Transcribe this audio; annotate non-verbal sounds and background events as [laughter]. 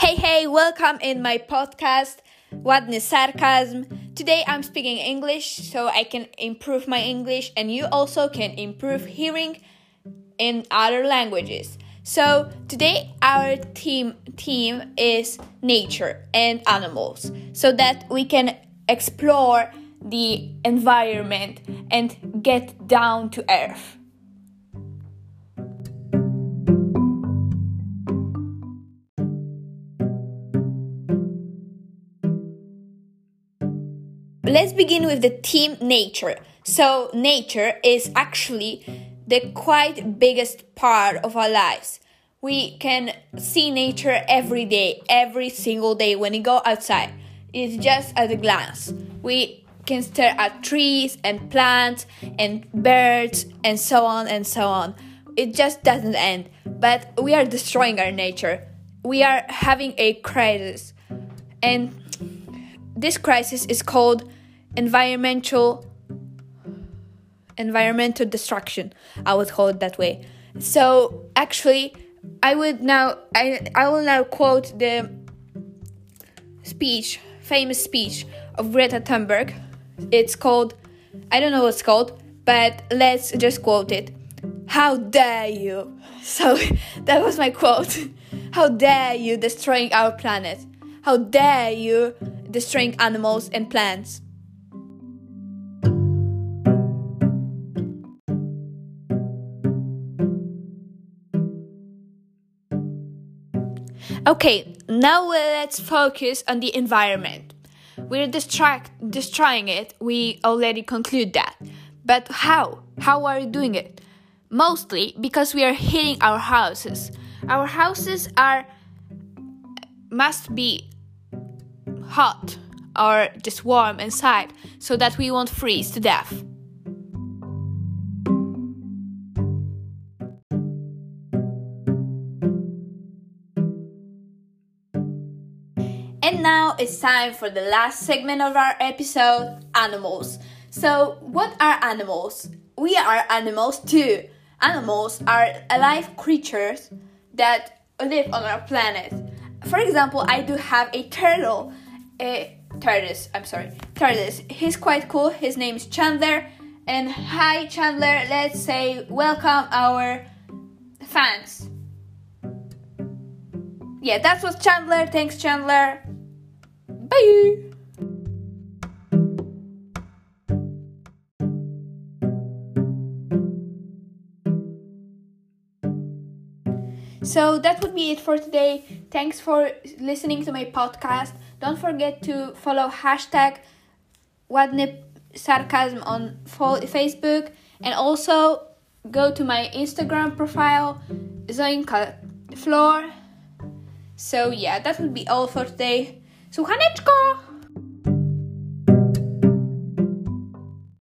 Hey, hey, welcome in my podcast, Ładny Sarcasm. Today I'm speaking English so I can improve my English and you also can improve hearing in other languages. So today our team team is nature and animals so that we can explore the environment and get down to earth. Let's begin with the team nature. So, nature is actually the quite biggest part of our lives. We can see nature every day, every single day when you go outside. It's just at a glance. We can stare at trees and plants and birds and so on and so on. It just doesn't end. But we are destroying our nature. We are having a crisis. And this crisis is called environmental environmental destruction. I would call it that way. So actually, I would now I I will now quote the speech, famous speech of Greta Thunberg. It's called I don't know what's called, but let's just quote it. How dare you? [laughs] So [laughs] that was my quote. [laughs] How dare you destroying our planet? How dare you destroying animals and plants? Okay, now let's focus on the environment. We're distract destroying it. We already conclude that. But how? How are we doing it? Mostly because we are heating our houses. Our houses are must be hot or just warm inside so that we won't freeze to death. And now it's time for the last segment of our episode animals. So, what are animals? We are animals too. Animals are alive creatures that live on our planet. For example, I do have a turtle. Eh, A tortoise, I'm sorry. Tortoise. He's quite cool. His name is Chandler. And hi, Chandler. Let's say welcome our fans. Yeah, that's what Chandler. Thanks, Chandler. Bye. So that would be it for today. Thanks for listening to my podcast. Don't forget to follow hashtag Ładny Sarcasm on Facebook and also go to my Instagram profile, Zoinka Floor. So yeah, that would be all for today. Słuchaneczko!